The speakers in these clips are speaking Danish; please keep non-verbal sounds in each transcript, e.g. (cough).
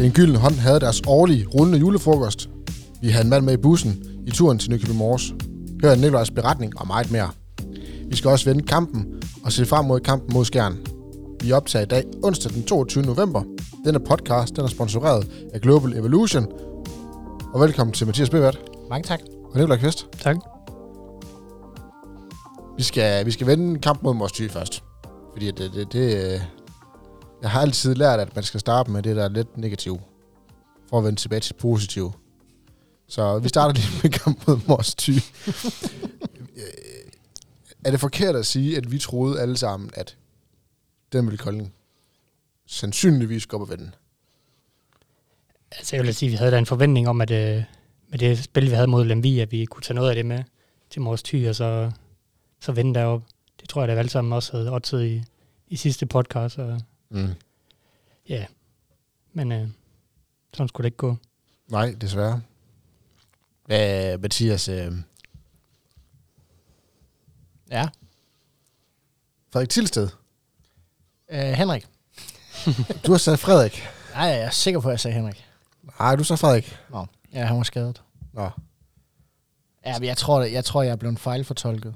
Den gyldne hånd havde deres årlige rullende julefrokost. Vi havde en mand med i bussen i turen til Nykøbing Mors. Hør Nikolajs beretning og meget mere. Vi skal også vende kampen og se frem mod kampen mod Skjern. Vi optager i dag onsdag den 22. november. Denne podcast den er sponsoreret af Global Evolution. Og velkommen til Mathias Bevat Mange tak. og Nikolaj Kvist. Tak. Vi skal, vi skal vende kamp mod Mors Thy først. Fordi det, det, det, øh, jeg har altid lært, at man skal starte med det, der er lidt negativt. For at vende tilbage til positivt. Så vi starter lige med kamp mod Mors Thy. Øh, er det forkert at sige, at vi troede alle sammen, at den ville Kolding sandsynligvis gå op og vinde? Altså, jeg vil sige, at vi havde da en forventning om, at øh, med det spil, vi havde mod Lemvi, at vi kunne tage noget af det med til Mors Thy, og så, så vinde derop. Det tror jeg, da vi alle sammen også havde oddset i, i sidste podcast. Og, Mm. ja, men øh, sådan skulle det ikke gå. Nej, desværre. Hvad, Mathias, øh, Ja. Frederik Tilsted, Uh, Henrik. (laughs) du har sagt Frederik. Nej, jeg er sikker på, at jeg sagde Henrik. Nej, du sagde Frederik. Nå. Ja, han var skadet. Nå. Ja, men jeg tror, jeg, tror, jeg er blevet fejlfortolket.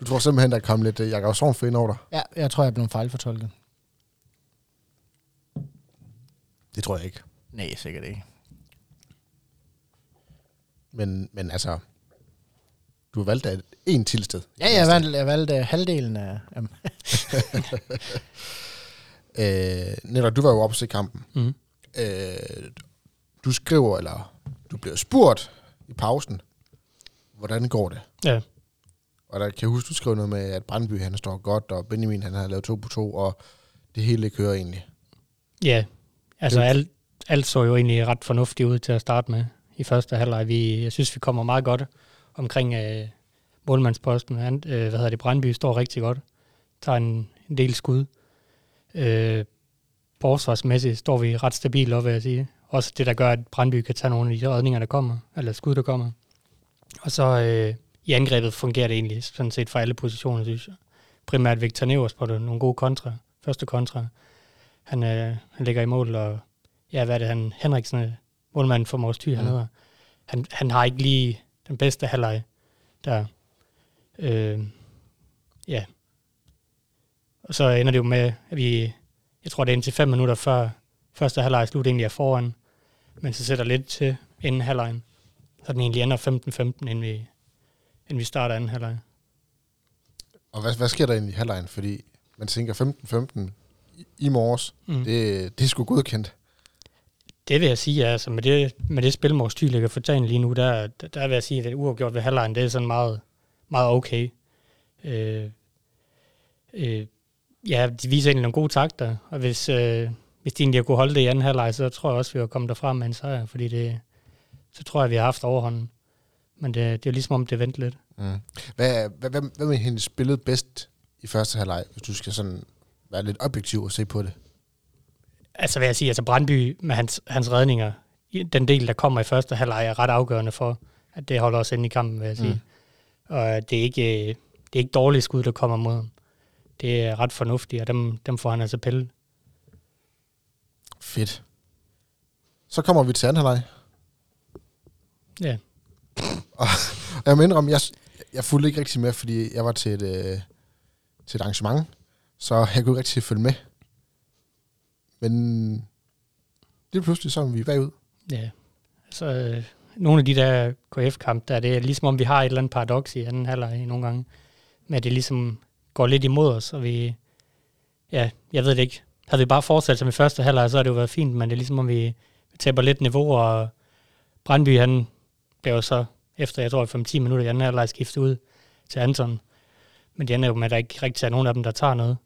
Du tror simpelthen, der kom lidt uh, Jakob Sorn for ind over dig? Ja, jeg tror, jeg er blevet fejlfortolket. Det tror jeg ikke. Nej, sikkert ikke. Men, men altså, du har valgt af en tilsted. Ja, jeg valgte, jeg valgte uh, halvdelen af... Um, (laughs) Øh, netop, du var jo oppe til kampen. Mm. Øh, du skriver, eller du bliver spurgt i pausen, hvordan går det? Ja, Og der kan jeg huske, du skrev noget med, at Brandby han står godt, og Benjamin han har lavet to på to, og det hele kører egentlig. ja. altså Det- alt, alt så jo egentlig ret fornuftigt ud til at starte med i første halvleg. Vi, jeg synes, vi kommer meget godt omkring øh, målmandsposten. Han, øh, hvad hedder det, Brandby står rigtig godt. Tager en, en del skud. Øh, forsvarsmæssigt står vi ret stabilt op, vil jeg sige. Også det, der gør, at Brandby kan tage nogle af de redninger, der kommer, eller skud, der kommer. Og så øh, i angrebet fungerer det egentlig sådan set for alle positioner, synes jeg. Primært Victor Nevers på det, nogle gode kontra. Første kontra. Han, øh, han ligger i mål, og ja, hvad er det, han, Henriksen, øh, målmanden for Mors Thy, han Mm. hedder. Han, han har ikke lige den bedste halvleg der. Øh, ja. Og så ender det jo med, at vi, jeg tror det er indtil fem minutter før første halvleg slut egentlig er foran, men så sætter lidt til inden halvlejen. Så den egentlig ender 15-15, inden vi, inden vi starter anden halvleg. Og hvad, hvad sker der egentlig i halvlejen? Fordi man tænker 15-15 i, i morges, Mm. det, det er sgu godkendt. Det vil jeg sige, altså med det, med det spil, Mors ligger for dagen lige nu, der, der, der vil jeg sige, at det uafgjort ved halvlejen, det er sådan meget, meget okay. Øh, øh, ja, de viser egentlig nogle gode takter, og hvis, øh, hvis de egentlig har kunne holde det i anden halvleg, så tror jeg også, vi har kommet derfra med en sejr, fordi det, så tror jeg, vi har haft overhånden. Men det, det er ligesom om, det venter lidt. Mm. Hvad, hvad, hvad, hvad med hendes spillede bedst i første halvleg, hvis du skal sådan være lidt objektiv og se på det? Altså vil jeg sige, altså Brandby med hans, hans redninger, den del, der kommer i første halvleg, er ret afgørende for, at det holder os inde i kampen, vil jeg sige. Mm. Og det er ikke, øh, det er ikke dårlige skud, der kommer mod ham. Det er ret fornuftigt, og dem, dem får han altså pille. Fedt. Så kommer vi til anden halvleg. Ja. Og jeg må indrømme, jeg, jeg fulgte ikke rigtig med, fordi jeg var til et, øh, til et arrangement, så jeg kunne ikke rigtig følge med. Men lige pludselig så er vi bagud. Ja. Altså, øh, nogle af de der KF-kamp, der det er ligesom om, vi har et eller andet paradoks i anden halvleg nogle gange, med at det ligesom går lidt imod os, og vi, ja, jeg ved det ikke. Havde vi bare fortsat som i første halvleg, så har det jo været fint, men det er ligesom om, vi, taber lidt niveau, og Brandby, han blev så, efter jeg tror 5-10 minutter anden halvleg, skiftet ud til Anton. Men det ender jo med, at der ikke rigtig er nogen af dem, der tager noget.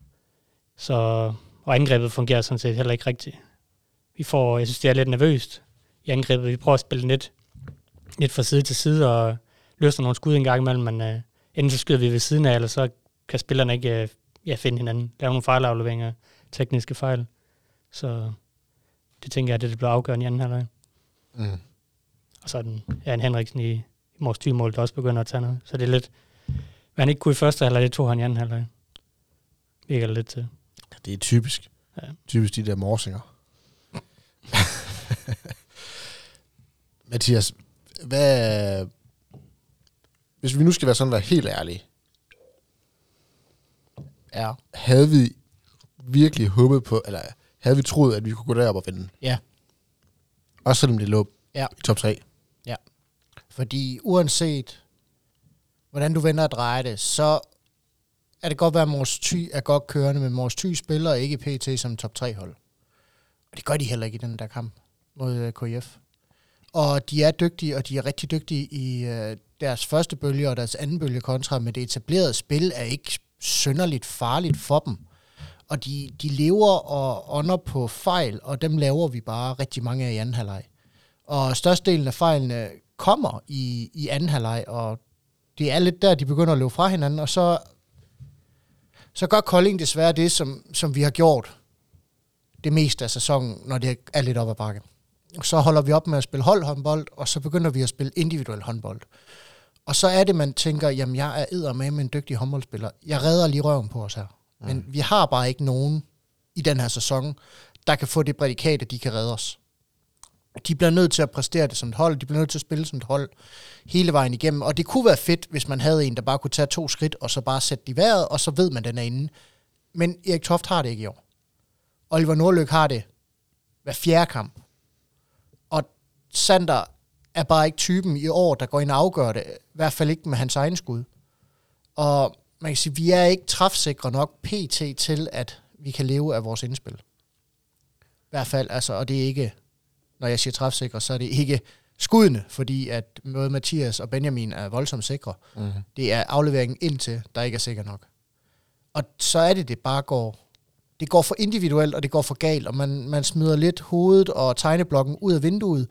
Så, og angrebet fungerer sådan set heller ikke rigtigt. Vi får, jeg synes, det er lidt nervøst i angrebet. Vi prøver at spille lidt, lidt fra side til side og løsner nogle skud en gang imellem, men uh, enten så skyder vi ved siden af, eller så kan spillerne ikke uh, ja, finde hinanden. Lave nogle fejlafleveringer, tekniske fejl. Så det tænker jeg, at det bliver afgørende i anden halvleg. Mm. Og så er den, ja, en Henriksen i Mors Thymål, der også begynder at tage noget. Så det er lidt, hvad han ikke kunne i første halvleg, det tog han i anden halvleg. Virker det lidt til. Det er typisk. Ja. Typisk de der morsinger. (laughs) Mathias, hvad... Hvis vi nu skal være sådan være helt ærlige, Ja. havde vi virkelig håbet på, eller havde vi troet, at vi kunne gå derop og vinde? Ja. Også selvom det lå Ja. i top 3. Fordi uanset hvordan du vender og drejer det, så er det godt være, at Mors Thy er godt kørende, men Mors Thy spiller ikke PT som top 3 hold. Og det gør de heller ikke i den der kamp mod øh, KF. Og de er dygtige, og de er rigtig dygtige i øh, deres første bølge og deres anden bølge kontra, men det etablerede spil er ikke synderligt farligt for dem. Og de, de lever og ånder på fejl, og dem laver vi bare rigtig mange af i anden halvleg. Og størstedelen af fejlene kommer i, i anden halvleg, og det er lidt der, de begynder at løbe fra hinanden, og så, så gør Kolding desværre det, som, som vi har gjort det meste af sæsonen, når det er lidt op ad bakke. Så holder vi op med at spille holdhåndbold, og så begynder vi at spille individuel håndbold. Og så er det, man tænker, jamen jeg er edder med en dygtig håndboldspiller. Jeg redder lige røven på os her. Men vi har bare ikke nogen i den her sæson, der kan få det prædikat, at de kan redde os. De bliver nødt til at præstere det som et hold, de bliver nødt til at spille som et hold hele vejen igennem. Og det kunne være fedt, hvis man havde en, der bare kunne tage to skridt, og så bare sætte det i vejret, og så ved man, den er inde. Men Erik Toft har det ikke i år. Oliver Nordløk har det hver fjerde kamp. Og Sander er bare ikke typen i år, der går ind og afgør det. I hvert fald ikke med hans egen skud. Og man kan sige, vi er ikke træfsikre nok pt. til, at vi kan leve af vores indspil. I hvert fald, altså, og det er ikke, når jeg siger træfsikre, så er det ikke skuddene, fordi at både Mathias og Benjamin er voldsomt sikre. Mm. Det er afleveringen indtil, der ikke er sikker nok. Og så er det, det bare går, det går for individuelt, og det går for galt, og man, man smider lidt hovedet og tegneblokken ud af vinduet,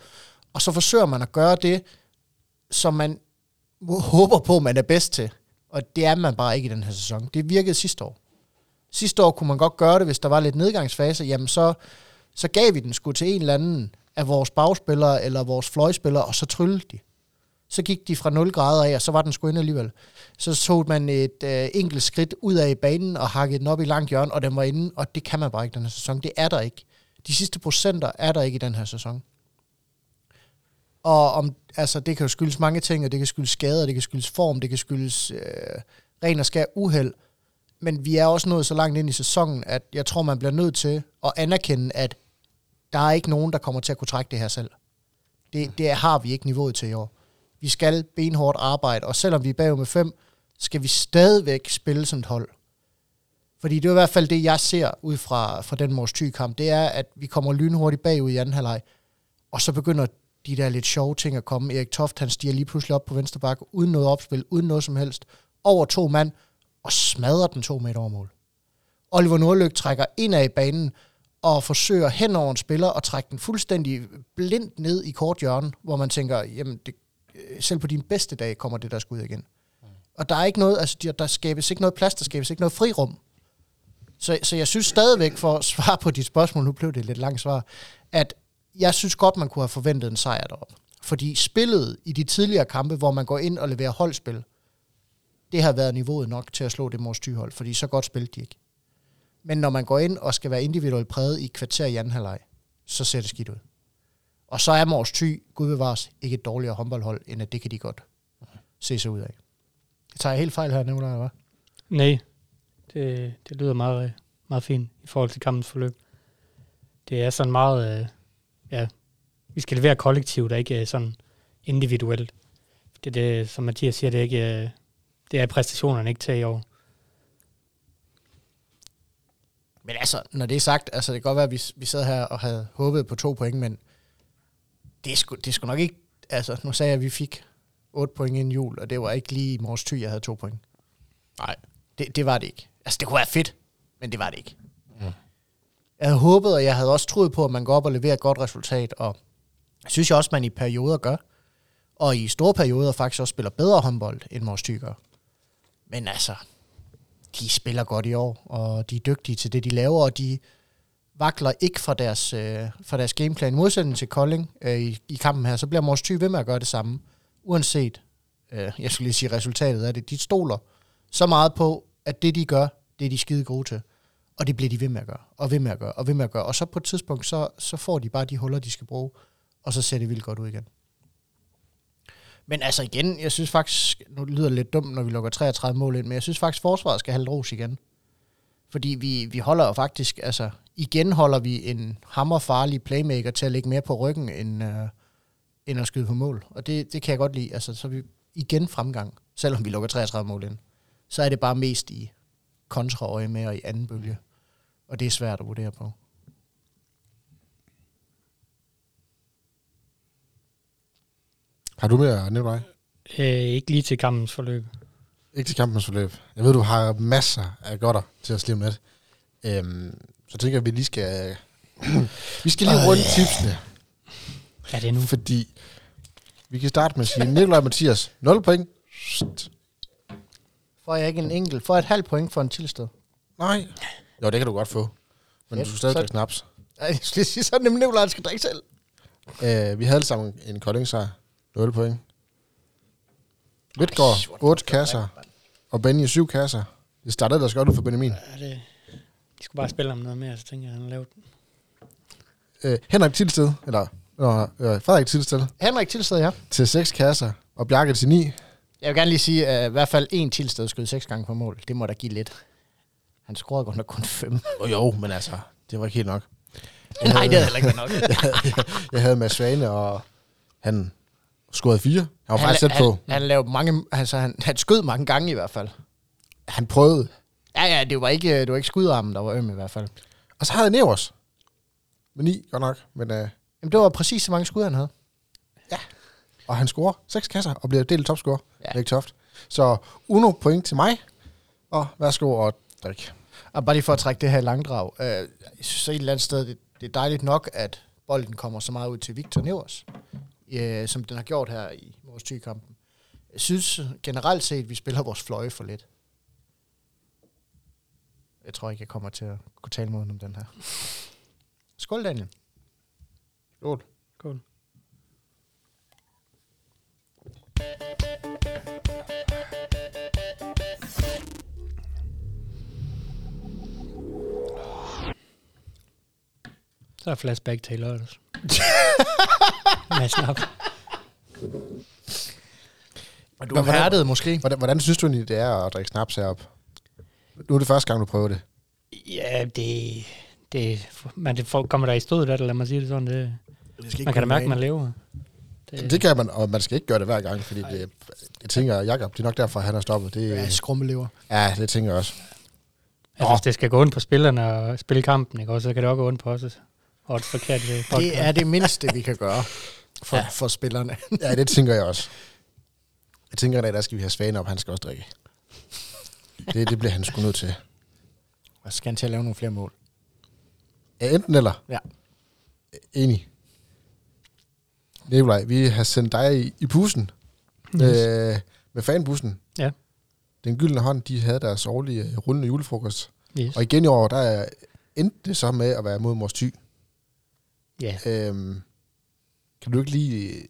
og så forsøger man at gøre det, som man håber på, man er bedst til. Og det er man bare ikke i den her sæson. Det virkede sidste år. Sidste år kunne man godt gøre det, hvis der var lidt nedgangsfase, jamen så, så gav vi den sgu til en eller anden af vores bagspillere eller vores fløjspillere, og så tryllede de. Så gik de fra 0 grader af, og så var den sgu ind alligevel. Så tog man et øh, enkelt skridt ud af banen og hakkede den op i langt hjørne, og den var inde, og det kan man bare ikke den her sæson. Det er der ikke. De sidste procenter er der ikke i den her sæson. Og om, altså, det kan jo skyldes mange ting, og det kan skyldes skader, det kan skyldes form, det kan skyldes øh, ren og skær uheld. Men vi er også nået så langt ind i sæsonen, at jeg tror, man bliver nødt til at anerkende, at der er ikke nogen, der kommer til at kunne trække det her selv. Det, det har vi ikke niveauet til i år. Vi skal benhårdt arbejde, og selvom vi er bagud med fem, skal vi stadigvæk spille som et hold. Fordi det er i hvert fald det, jeg ser ud fra, fra den Mors kamp det er, at vi kommer lynhurtigt bagud i anden halvleg, og så begynder de der lidt sjove ting at komme. Erik Toft, han stiger lige pludselig op på venstre bakke, uden noget opspil, uden noget som helst, over to mand, og smadrer den to meter over mål. Oliver Nordløk trækker ind af banen, og forsøger hen over en spiller og trække den fuldstændig blindt ned i kort hjørne, hvor man tænker, jamen det, øh, selv på din bedste dag kommer det der skud igen. Og der er ikke noget, altså der- der skabes ikke noget plads, der skabes ikke noget frirum. Så, så jeg synes stadigvæk, for at svare på dit spørgsmål, nu blev det et lidt langt svar, at jeg synes godt, man kunne have forventet en sejr deroppe. Fordi spillet i de tidligere kampe, hvor man går ind og leverer holdspil, det har været niveauet nok til at slå det Mors Thy-hold, fordi så godt spillede de ikke. Men når man går ind og skal være individuelt præget i et kvarter i anden halvleg, så ser det skidt ud. Og så er Mors Thy, gud bevares, ikke et dårligere håndboldhold, end at det kan de godt se sig ud af. Jeg tager helt fejl her, Nicolaj, jeg, hva'? Nej, det, det lyder meget, meget fint i forhold til kampens forløb. Det er sådan meget, øh, ja, vi skal levere kollektivt, og ikke øh, sådan individuelt. Det er det, som Mathias siger, det er ikke, øh, det er præstationerne ikke til i år. Men altså, når det er sagt, altså det kan godt være, at vi, vi sad her og havde håbet på to point, men det er sgu, det er sgu nok ikke, altså nu sagde jeg, at vi fik 8 point inden jul, og det var ikke lige i Mors Thy, jeg havde to point. Nej. Det, det var det ikke. Altså det kunne være fedt, men det var det ikke. Mm. Jeg havde håbet, og jeg havde også troet på, at man går op og leverer et godt resultat, og jeg synes jeg også, man i perioder gør, og i store perioder faktisk også spiller bedre håndbold, end Mors Thy gør. Men altså, de spiller godt i år, og de er dygtige til det, de laver, og de vakler ikke fra deres, øh, fra deres gameplan. Modsætning til Kolding øh, i, i kampen her, så bliver Mors Thy ved med at gøre det samme, uanset, øh, jeg skulle lige sige resultatet af det. De stoler så meget på, at det de gør, det er de skide gode til. Og det bliver de ved med at gøre, og ved med at gøre, og ved med at gøre. Og så på et tidspunkt, så, så får de bare de huller, de skal bruge, og så ser det vildt godt ud igen. Men altså igen, jeg synes faktisk, nu lyder det lidt dumt, når vi lukker 33 mål ind, men jeg synes faktisk, forsvaret skal have ros igen. Fordi vi, vi holder jo faktisk, altså igen holder vi en hammerfarlig playmaker til at ligge mere på ryggen, end, øh, end at skyde på mål. Og det, det kan jeg godt lide. Altså, så vi igen fremgang, selvom vi lukker 33 mål ind. Så er det bare mest i kontraøje med og i anden bølge. Og det er svært at vurdere på. Har du mere, Nikolaj? Øh, ikke lige til kampens forløb. Ikke til kampens forløb. Jeg ved, du har masser af godter til at slive med. Øhm, så tænker jeg, at vi lige skal... (clears throat) vi skal lige runde tipsene. Ja, det er nu. Fordi vi kan starte med at sige, Nikolaj Mathias, 0 point. Psst. Får jeg ikke en enkelt? Får jeg et halvt point for en tilsted? Nej. Jo, det kan du godt få. Men Fedt. du skal stadig drikke snaps. Ej, jeg skulle lige sige, så er det nemlig Nicolaj, der skal drikke selv. Uh, vi havde alle sammen en koldingsejr. 0 point. Midtgaard, 8 kasser. Og Benny, 7 kasser. Det startede ellers godt ud for Benjamin. Ja, det, de skulle bare spille om noget mere, så tænker jeg, han lavede Uh, Henrik Tilsted, eller uh, Frederik Tilsted, Henrik Tilsted, ja. til 6 kasser. Og Bjarke til 9. Jeg vil gerne lige sige, at i hvert fald en Tilsted skød seks gange på mål. Det må da give lidt. Han scorede godt nok kun fem. Oh, jo, men altså, det var ikke helt nok. Nej, det havde heller ikke nok. (laughs) Jeg havde Mads Svane, og han scorede 4. Han var han, faktisk tæt på. Han, han, lavede mange, altså han, han skød mange gange i hvert fald. Han prøvede. Ja, ja, det var ikke, det var ikke skudarmen, der var øm i hvert fald. Og så havde jeg Nevers. Med 9, godt nok. Men, uh, Jamen, det var præcis så mange skud, han havde. og han scorer 6 kasser og bliver delt topscorer. Ja. Ja. Ikke toft. Så Uno point til mig. Og værsgo og drik. Og bare lige for at trække det her i langdrag. Øh, jeg synes et eller andet sted, det, det er dejligt nok, at bolden kommer så meget ud til Victor Nevers, øh, som den har gjort her i vores tykampen. Jeg synes generelt set, at vi spiller vores fløje for lidt. Jeg tror ikke, jeg kommer til at kunne tale mod om den her. Skål, Daniel. Skål. Skål. Så er flashback til også. (laughs) Med snap. Og du er hvordan- hærdet måske. Hvordan, hvordan synes du egentlig, det er at drikke snaps heroppe? Nu er det første gang, du prøver det. Ja, det, det, man, det får- kommer der i stødet af det, lad mig sige det sådan. Det, man kan da mærke, at man lever. Det, det kan man, og man skal ikke gøre det hver gang, fordi det, jeg tænker, Jacob, det er nok derfor, han har stoppet. Det, Ja, skrummelever. ja, det tænker jeg også. Altså, hvis det skal gå ondt på spillerne og spille kampen, ikke? også, så kan det også gå ondt på os. Og et forkert øh, Det podcast. er det mindste, vi kan gøre for, Ja. for spillerne. (laughs) Ja, det tænker jeg også. Jeg tænker, at der skal vi have Svane op, han skal også drikke. Det, det bliver han sgu nødt til. Og så skal han til at lave nogle flere mål. Ja, enten eller. Ja. Enig. Nikolaj, vi har sendt dig i, i bussen. Yes. Med, med fanbussen. Ja. Den gyldne hånd, de havde deres årlige øh, rullende julefrokost. Yes. Og igen i år, der er- endte det så med at være mod Mors Thy. Ja. Øhm, kan du ikke lige,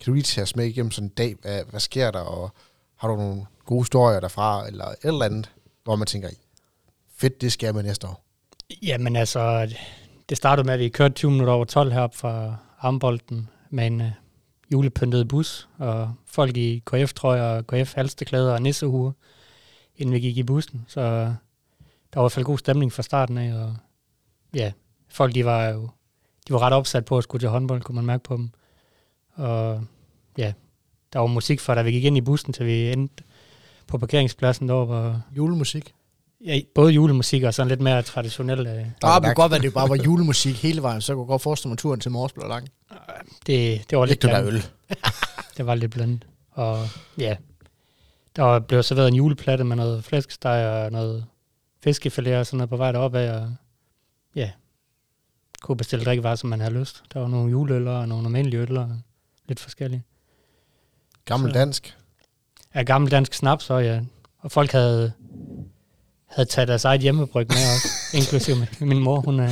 kan du lige tage os med igennem sådan en dag? Hvad, hvad sker der? Og har du nogle gode historier derfra? Eller et eller andet, hvor man tænker, fedt, det skal jeg med næste år. Jamen altså, det startede med, at vi kørte 20 minutter over 12 heroppe fra Armbolden med en uh, julepyntet bus, og folk i KF-trøjer og KF-halsteklæder og nissehuer, inden vi gik i bussen. Så der var i hvert fald god stemning fra starten af, og ja, folk de var jo de var ret opsat på at skulle til håndbold, kunne man mærke på dem. Og ja, der var musik fra, da vi gik ind i bussen, til vi endte på parkeringspladsen derovre, hvor Julemusik. ja, både julemusik og sådan lidt mere traditionel øh, Bare det kunne godt være, at det bare var julemusik hele vejen, så kunne jeg godt forestille mig turen til Mors blev lang. Det, det var lidt blandet. øl. (laughs) Det var lidt blandet. Og ja, der var blevet serveret en juleplatte med noget flæskesteg og noget fiskefilet og sådan noget på vej derop af. Og kunne bestille drikkevarer, som man havde lyst. Der var nogle juleøl og nogle almindelige øl og lidt forskellige. Gammel Så- dansk. Ja, gammel dansk snaps, og ja. Og folk havde, havde taget deres eget hjemmebryg med også, (laughs) inklusive min- min mor. Hun, øh,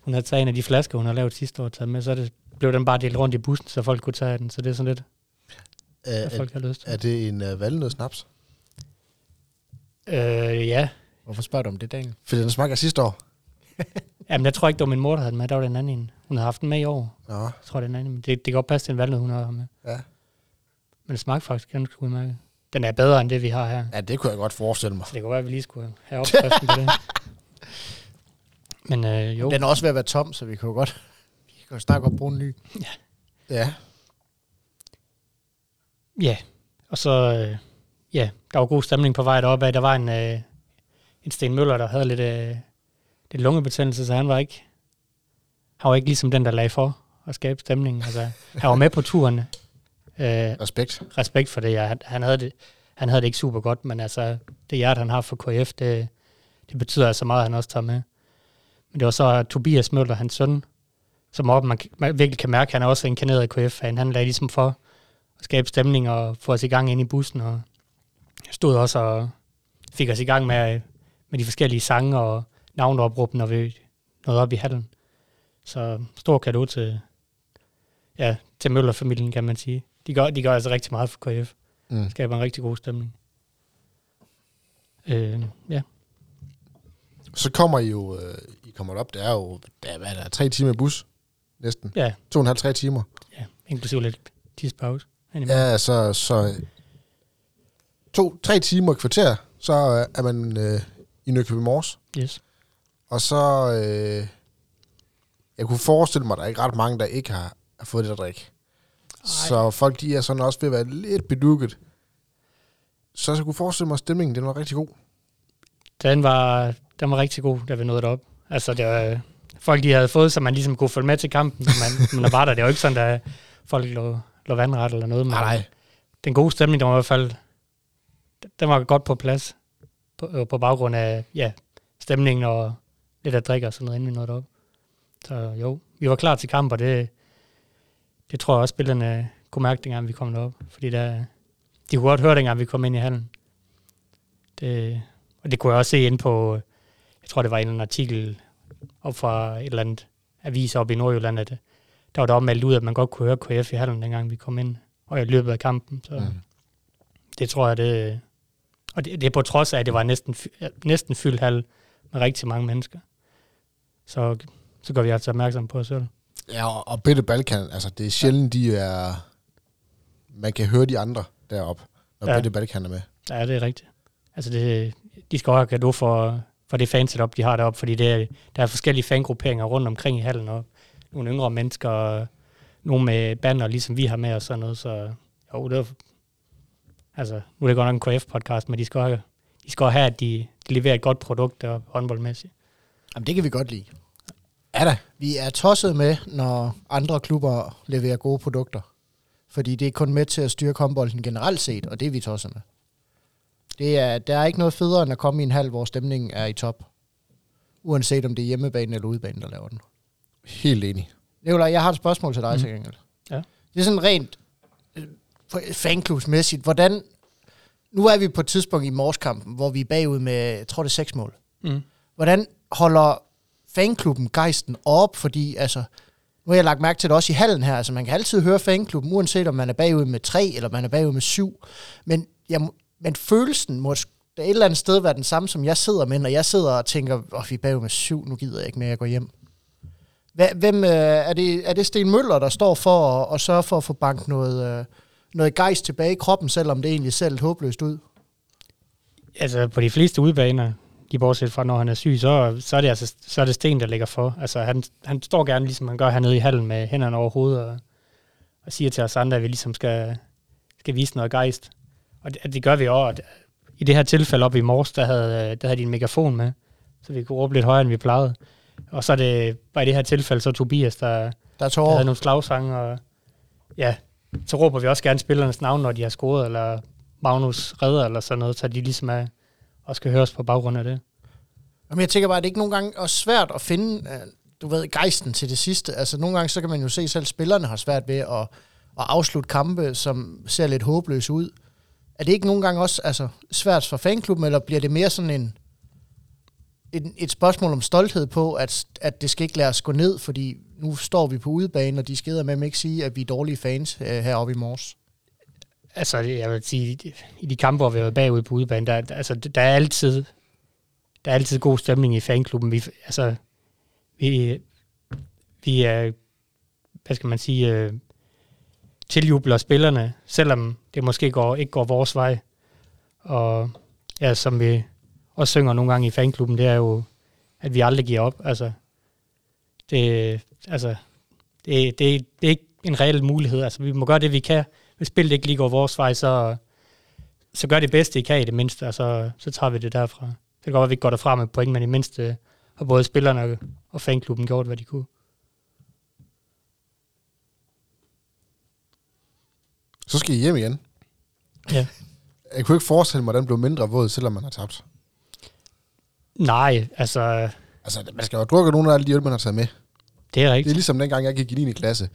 hun havde taget en af de flasker, hun har lavet sidste år, taget med, så det, blev den bare delt rundt i bussen, så folk kunne tage den. Så det er sådan lidt, Er, hvad er, folk har lyst til. er det en uh, valnød snaps? Øh, ja, Hvorfor spørger du om det, Daniel? Fordi den smagte sidste år. (laughs) Jamen, jeg tror ikke, det var min mor, der havde den med. Der var den anden en. Hun havde haft den med i år. Nå, Jeg tror, det den anden. Det, det kan godt passe til en valnød, hun har med. ja. Men det smagte faktisk ganske udmærket. Den er bedre end det, vi har her. Ja, det kunne jeg godt forestille mig. Så det kunne være, at vi lige skulle have opskriften på det. Men øh, jo, Den er også ved at være tom, så vi jo godt, vi kan jo snart godt bruge en ny. Ja. ja. Og så, øh, ja, der var god stemning på vej deroppe af. Der var en, øh, en Sten Møller, der havde lidt, øh, lidt lungebetændelse, så han var ikke, han var ikke ligesom den, der lagde for at skabe stemning. Altså, han var med på turen. Øh, Respekt. respekt for det. Ja. Han, han, havde det. han havde det ikke super godt, men altså, det hjerte, han har for KF, det, det betyder altså meget, at han også tager med. Men det var så Tobias Møller, hans søn, som op, man, man virkelig kan mærke, at han er også inkarneret af KF-fan. Han lagde ligesom for at skabe stemning og få os i gang ind i bussen, og stod også og fik os i gang med, med de forskellige sange og navneopråb, når vi nåede op i hallen. Så stor kado til, ja, til Møller-familien, kan man sige. De gør, de gør altså rigtig meget for KF. Mm. Skaber en rigtig god stemning. Øh, ja. Så kommer I jo, øh, I kommer op, det er jo, der, hvad er der, tre timer i bus, næsten. Ja, To og en halv, tre timer. ja, inklusive lidt tidspause. Ja, så, så to, tre timer kvarter, så øh, er man øh, i Nykøbing Mors. Yes. Og så, øh, jeg kunne forestille mig, at der er ikke ret mange, der ikke har, har fået det at drikke. Så folk, de er sådan også ved at være lidt bedukket. Så jeg kunne forestille mig, at stemningen den var rigtig god. Den var, den var rigtig god, da vi nåede derop. Altså, det var, folk de havde fået, så man ligesom kunne følge med til kampen. når Man, men der var der, det var ikke sådan, at folk lå, lå vandret eller noget. Men Nej, nej. den gode stemning, der var i hvert fald, den var godt på plads. På, øh, på baggrund af, ja, stemningen og lidt at drikke og sådan noget, inden vi nåede derop. Så jo, vi var klar til kamp, og det, det tror jeg også, spillerne kunne mærke, dengang vi kom derop. Fordi der, de kunne godt høre, dengang vi kom ind i hallen. Det, og det kunne jeg også se ind på, jeg tror, det var en eller anden artikel op fra et eller andet avis op i Nordjylland, at der var der meldt ud, at man godt kunne høre KF i hallen, dengang vi kom ind, og i løbet af kampen. Så Mm. det tror jeg, det... Og det, det er på trods af, at det var næsten, næsten fyldt hal med rigtig mange mennesker. Så, så gør vi altså opmærksom på os selv. Ja, og, og Bitte Balkan, altså det er sjældent, de er... Man kan høre de andre deroppe, når ja. Ja. Bitte Balkan er med. Ja, det er rigtigt. Altså, det, de skal også have gave for, for det fansetup, de har deroppe, fordi det er, der er forskellige fangrupperinger rundt omkring i hallen, og nogle yngre mennesker, og nogle med banner, ligesom vi har med og sådan noget, så jo, det er, altså, nu er det godt nok en KF-podcast, men de skal, også, de skal også have, at de, de leverer et godt produkt der håndboldmæssigt. Jamen, det kan vi godt lide. Er der? Vi er tosset med, når andre klubber leverer gode produkter. Fordi det er kun med til at styrke håndbolden generelt set, og det er vi tosset med. Det er, der er ikke noget federe, end at komme i en halv, hvor stemningen er i top. Uanset om det er hjemmebane eller udebane, der laver den. Helt enig. Nicolaj, jeg har et spørgsmål til dig, mm. Til gengæld. Ja. Det er sådan rent øh, fanklubsmæssigt. Hvordan, nu er vi på et tidspunkt i morskampen, hvor vi er bagud med, jeg tror det er seks mål. Mm. Hvordan holder fanklubben gejsten op? Fordi altså, nu har jeg lagt mærke til det også i hallen her. Altså, man kan altid høre fanklubben, uanset om man er bagud med tre, eller man er bagud med syv. Men, jeg, men følelsen må et eller andet sted være den samme, som jeg sidder med, når jeg sidder og tænker, åh, oh, vi er bagud med syv, nu gider jeg ikke mere, jeg går hjem. Hvem, øh, er, det, er det Sten Møller, der står for at, at sørge for at få banket noget, øh, noget gejst tilbage i kroppen, selvom det egentlig ser lidt håbløst ud? Altså, på de fleste udbaner, de bortset fra, når han er syg, så, så, er, det altså, så er det Sten, der ligger for. Altså, han, han står gerne, ligesom han gør hernede i hallen, med hænderne over hovedet, og, og siger til os andre, at vi ligesom skal, skal vise noget gejst. Og det, det gør vi også. I det her tilfælde op i morges, der havde, der havde de en megafon med, så vi kunne råbe lidt højere, end vi plejede. Og så er det bare i det her tilfælde, så Tobias, der, Der er der havde nogle slagsange, og ja, så råber vi også gerne spillernes navn, når de har scoret, eller Magnus redder, eller sådan noget, så de ligesom er, og skal høres på baggrund af det. Jamen, jeg tænker bare, at det ikke nogle gange også svært at finde, øh, du ved, gejsten til det sidste. Altså, nogle gange, så kan man jo se, at selv spillerne har svært ved at, at afslutte kampe, som ser lidt håbløse ud. Er det ikke nogle gange også altså, svært for fanklubben, eller bliver det mere sådan en, et, et spørgsmål om stolthed på, at, at det skal ikke lade os gå ned, fordi nu står vi på udebane, og de skeder med ikke sige, at vi er dårlige fans øh, heroppe i morges. Altså, jeg vil sige, i de kampe, hvor vi har været bagud på udebane, der, der- altså, der er altid der er altid god stemning i fanklubben. Vi, altså, vi, vi er, hvad skal man sige, øh, tiljubler spillerne, selvom det måske går, ikke går vores vej. Og ja, som vi også synger nogle gange i fanklubben, det er jo, at vi aldrig giver op. Altså, det, altså, det, det, det er ikke en reel mulighed. Altså, vi må gøre det, vi kan. Hvis spillet ikke lige går vores vej, så, så gør det bedste, I kan i det mindste, og så, så tager vi det derfra. Det kan godt være, at vi ikke går derfra med point, men i mindste har både spillerne og fanklubben gjort, hvad de kunne. Så skal I hjem igen. Ja. Jeg kunne ikke forestille mig, at den blev mindre våd, selvom man har tabt. Nej, altså, Altså, man skal jo drukke nogle af alle de øl, man har taget med. det er Det rigtigt. er ligesom dengang, jeg gik i 9. klasse.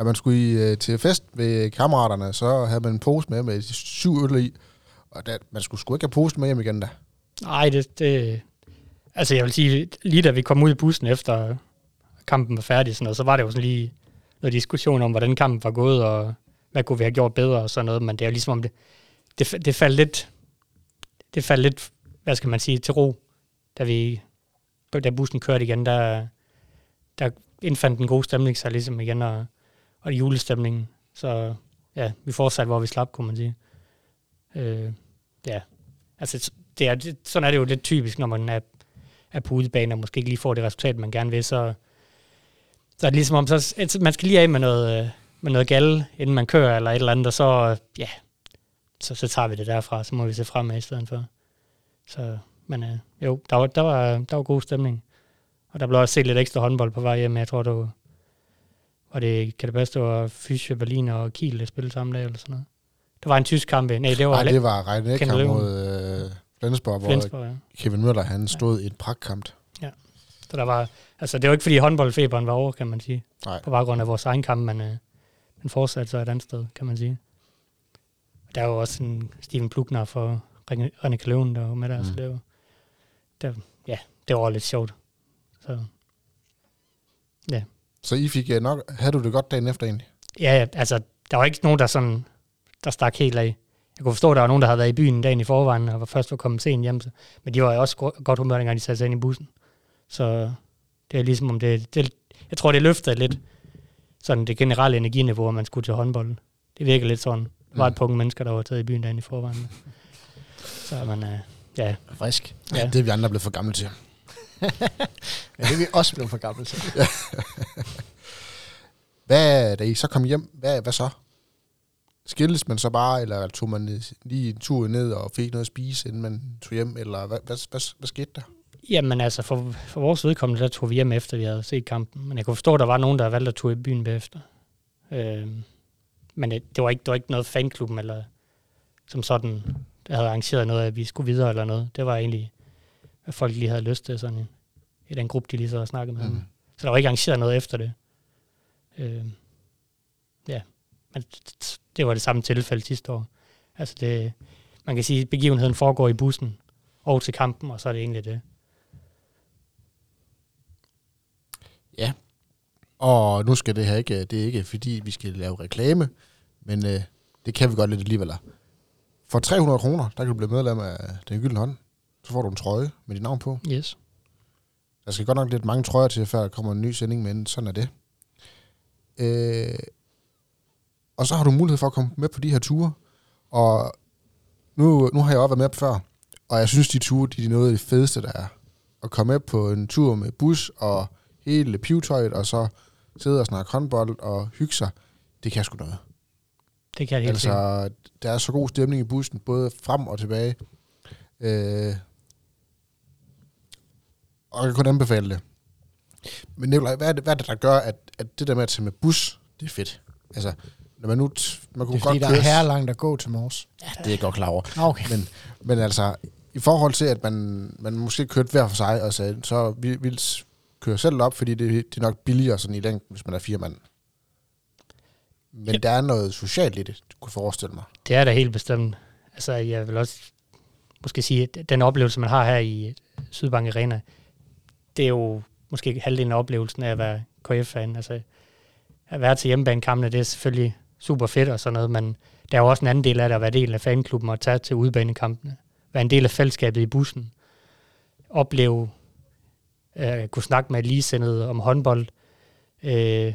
Når man skulle i, øh, til fest ved kammeraterne, så havde man en pose med med syv øl i. Og der, man skulle sgu ikke have posen med hjem igen da. Nej, det, det... Altså, jeg vil sige, lige da vi kom ud i bussen efter kampen var færdig, sådan noget, så var det jo sådan lige noget diskussion om, hvordan kampen var gået, og hvad kunne vi have gjort bedre og sådan noget, men det er jo ligesom om det, det, det faldt lidt, det faldt lidt, hvad skal man sige, til ro, da vi, da bussen kørte igen, der, der indfandt en god stemning sig ligesom igen, og, og julestemningen, så ja, vi fortsatte, hvor vi slap, kunne man sige. Øh, ja, altså det er, det, sådan er det jo lidt typisk, når man er, er på udebane og måske ikke lige får det resultat, man gerne vil, så, så er det ligesom om, så, altså, man skal lige af med noget, øh, med noget galle, inden man kører eller et eller andet, og så, ja, så, så tager vi det derfra, så må vi se fremad i stedet for. Så, men øh, jo, der var, der, var, der var god stemning. Og der blev også set lidt ekstra håndbold på vej hjem. Jeg tror, det var, var det, kan det passe, det var Fysje, Berlin og Kiel, der spillede samme dag eller sådan noget. Der var en tysk kamp. Nej, det var Nej, det var Ekkamp du mod øh, Flensborg, hvor Flensborg, ja. Kevin Møller han stod i et pragtkamp. Så der var, altså det var ikke fordi håndboldfeberen var over, kan man sige. Nej. På baggrund af vores egen kamp, men øh, den fortsatte så et andet sted, kan man sige. Der er jo også en Steven Plugner for René Kaløven, der var med der, mm. så det var, der, ja, det var lidt sjovt. Så, Så I fik øh, nok... Havde du det godt dagen efter egentlig? ja, ja, altså, der var ikke nogen, der sådan, der stak helt af. Jeg kunne forstå, at der var nogen, der havde været i byen dagen i forvejen, og var først var kommet sent hjem. Så, men de var jo også go- godt humør, dengang de satte sig ind i bussen. Så det er ligesom om det, det jeg tror, det løfter lidt sådan det generelle energiniveau, at man skulle til håndbold. Det virker lidt sådan. Der var et Mm. unge mennesker, der var taget i byen dagen i forvejen. (laughs) Så man, øh, ja, Frisk. Ja. Ja. Det er vi andre blevet for gamle til. (laughs) Ja, det er vi også blevet for gamle til. (laughs) Hvad, da I så kom hjem, hvad, hvad så? Skildes man så bare, eller tog man lige en tur ned og fik noget at spise, inden man tog hjem, eller hvad, hvad, hvad, hvad skete der? Jamen altså, for, for vores vedkommende, der tog vi hjem efter, vi havde set kampen. Men jeg kunne forstå, at der var nogen, der valgte at tage i byen bagefter. Øh, men det, det, var ikke, det var ikke noget fanklubben, eller som sådan, der havde arrangeret noget, at vi skulle videre eller noget. Det var egentlig, hvad folk lige havde lyst til, sådan i, i den gruppe, de lige så havde snakket med. Mm. Så der var ikke arrangeret noget efter det. Øh, ja, men det var det samme tilfælde sidste år. Altså det, man kan sige, at begivenheden foregår i bussen og til kampen, og så er det egentlig det. Og nu skal det her ikke, det er ikke fordi, vi skal lave reklame, men øh, det kan vi godt lidt alligevel. For 300 kroner, der kan du blive medlem af Den Gyldne Hånd. Så får du en trøje med dit navn på. Yes. Der skal godt nok lidt mange trøjer til, før der kommer en ny sending, men sådan er det. Øh, og så har du mulighed for at komme med på de her ture. Og nu, nu har jeg også været med før, og jeg synes, de ture, de er noget af det fedeste, der er. At komme med på en tur med bus og hele pivetøjet, og så sidde og snakke håndbold og hygge sig. Det kan sgu noget. Det kan jeg helt sikkert. Altså, der er så god stemning i bussen, både frem og tilbage. Øh, og jeg kan kun anbefale det. Men Nicolaj, hvad er det, hvad er det der gør, at, at det der med at tage med bus, det er fedt? Altså, når man nu... Man Det kunne er fordi, godt der er her langt at gå til Mors. Ja, det er jeg godt klar over. Okay. Men, men altså, i forhold til, at man, man måske kørte hver for sig, og sagde, så vi vil køre selv op, fordi det, det er nok billigere sådan i længden, hvis man er fire mand. Men ja. der er noget socialt i det, du kunne forestille mig. Det er da helt bestemt. Altså, jeg vil også måske sige, at den oplevelse, man har her i Sydbank Arena, det er jo måske halvdelen af oplevelsen af at være KF-fan. Altså, at være til hjemmebanekampene, det er selvfølgelig super fedt og sådan noget, men der er jo også en anden del af det at være del af fanklubben og tage til udbanekampene. Være en del af fællesskabet i bussen. opleve, øh, kunne snakke med ligesindede om håndbold, øh,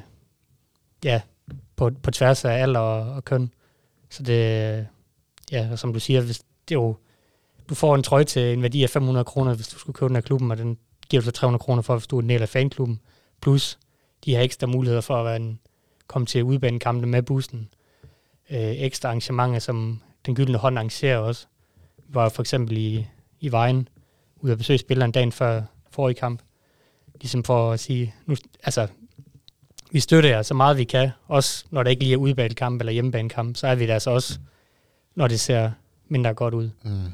ja, på, på tværs af alder og, og køn. Så det, ja, og som du siger, hvis det er jo, du får en trøje til en værdi af 500 kroner, hvis du skulle købe den af klubben, og den giver du så 300 kroner for, hvis du er en del af fanklubben. Plus de har ekstra muligheder for at være en, komme til udbanekampe med bussen. Øh, ekstra arrangementer, som den gyldne hånd arrangerer også. Var for eksempel i, i Vejen, ude at besøge spilleren dagen før forrige kamp. Ligesom for at sige, nu, altså, vi støtter jer så meget vi kan, også når der ikke lige er udbanekamp eller hjemmebanekamp, så er vi der altså også, når det ser mindre godt ud. Mm.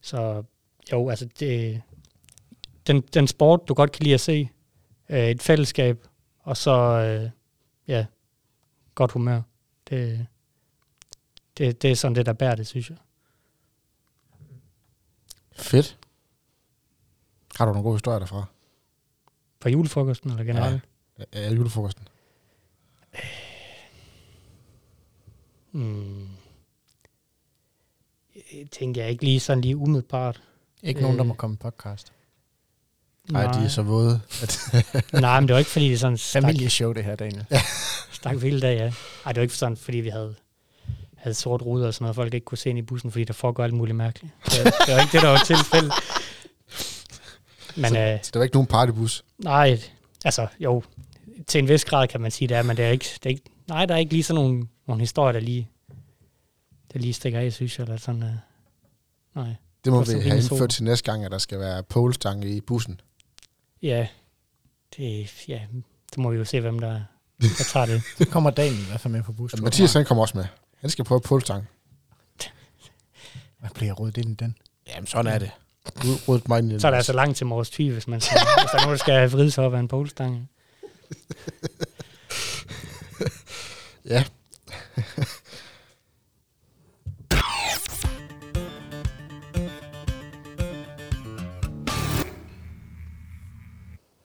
Så jo, altså det, den, den sport, du godt kan lide at se, øh, et fællesskab, og så, øh, ja, godt humør. Det, det, det er sådan det, der bærer det, synes jeg. Fedt. Har du nogle gode historier derfra? På julefrokosten eller generelt? Ja, ja julefrokosten. Hmm. Jeg tænker jeg ikke lige sådan lige umiddelbart. Ikke nogen, der Øh. må komme i podcast. Nej, de er så våde. At, (laughs) Nej, men det var ikke, fordi det sådan stak, Familieshow, det her, Daniel. stak hele dag, ja. Ej, det var ikke sådan, fordi vi havde, havde sort ruder og sådan noget, folk ikke kunne se ind i bussen, fordi der foregår alt muligt mærkeligt. Det, det var ikke det, der var tilfældet. (laughs) Men øh, så der var ikke nogen partybus. nej, altså jo, til en vis grad kan man sige det er, men det er ikke, det er ikke nej, der er ikke lige sådan nogle, nogle historier, der lige, der lige stikker af, synes jeg, eller sådan, øh, nej. Det må så vi have indført til næste gang, at der skal være polestang i bussen. Ja, det, ja, det må vi jo se, hvem der, der tager det. (laughs) Så kommer Daniel i hvert fald med på bussen. Mathias, han kommer også med. Han skal prøve polestang. Hvad bliver rødt ind i den? Jamen, sådan er det. Rød- Rødt mig ind i Så er der altså langt til Mors Thy, hvis, man skal, (laughs) hvis der er nogen, der skal vride sig op af en polestang. (laughs) Ja.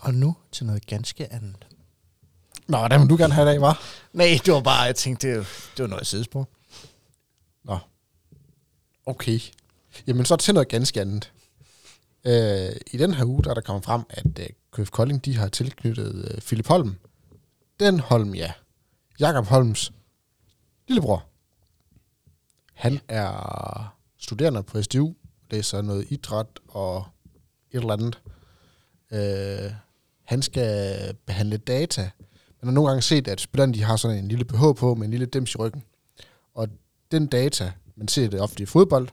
Og nu til noget ganske andet. Nå, det må du gerne have i dag, var. Nej, det var bare, jeg tænkte, det, det var noget sidespor. Nå. Okay. Jamen, så til noget ganske andet. Øh, I den her uge, der er der kommet frem, at øh, KF Kolding, de har tilknyttet øh, Philip Holm. Den Holm, ja. Jakob Holms lillebror. Han er studerende på SDU, læser noget idræt og et eller andet. Øh, han skal behandle data. Man har nogle gange set, at spillerne de har sådan en lille BH på med en lille dims i ryggen. Og den data, man ser det ofte i fodbold,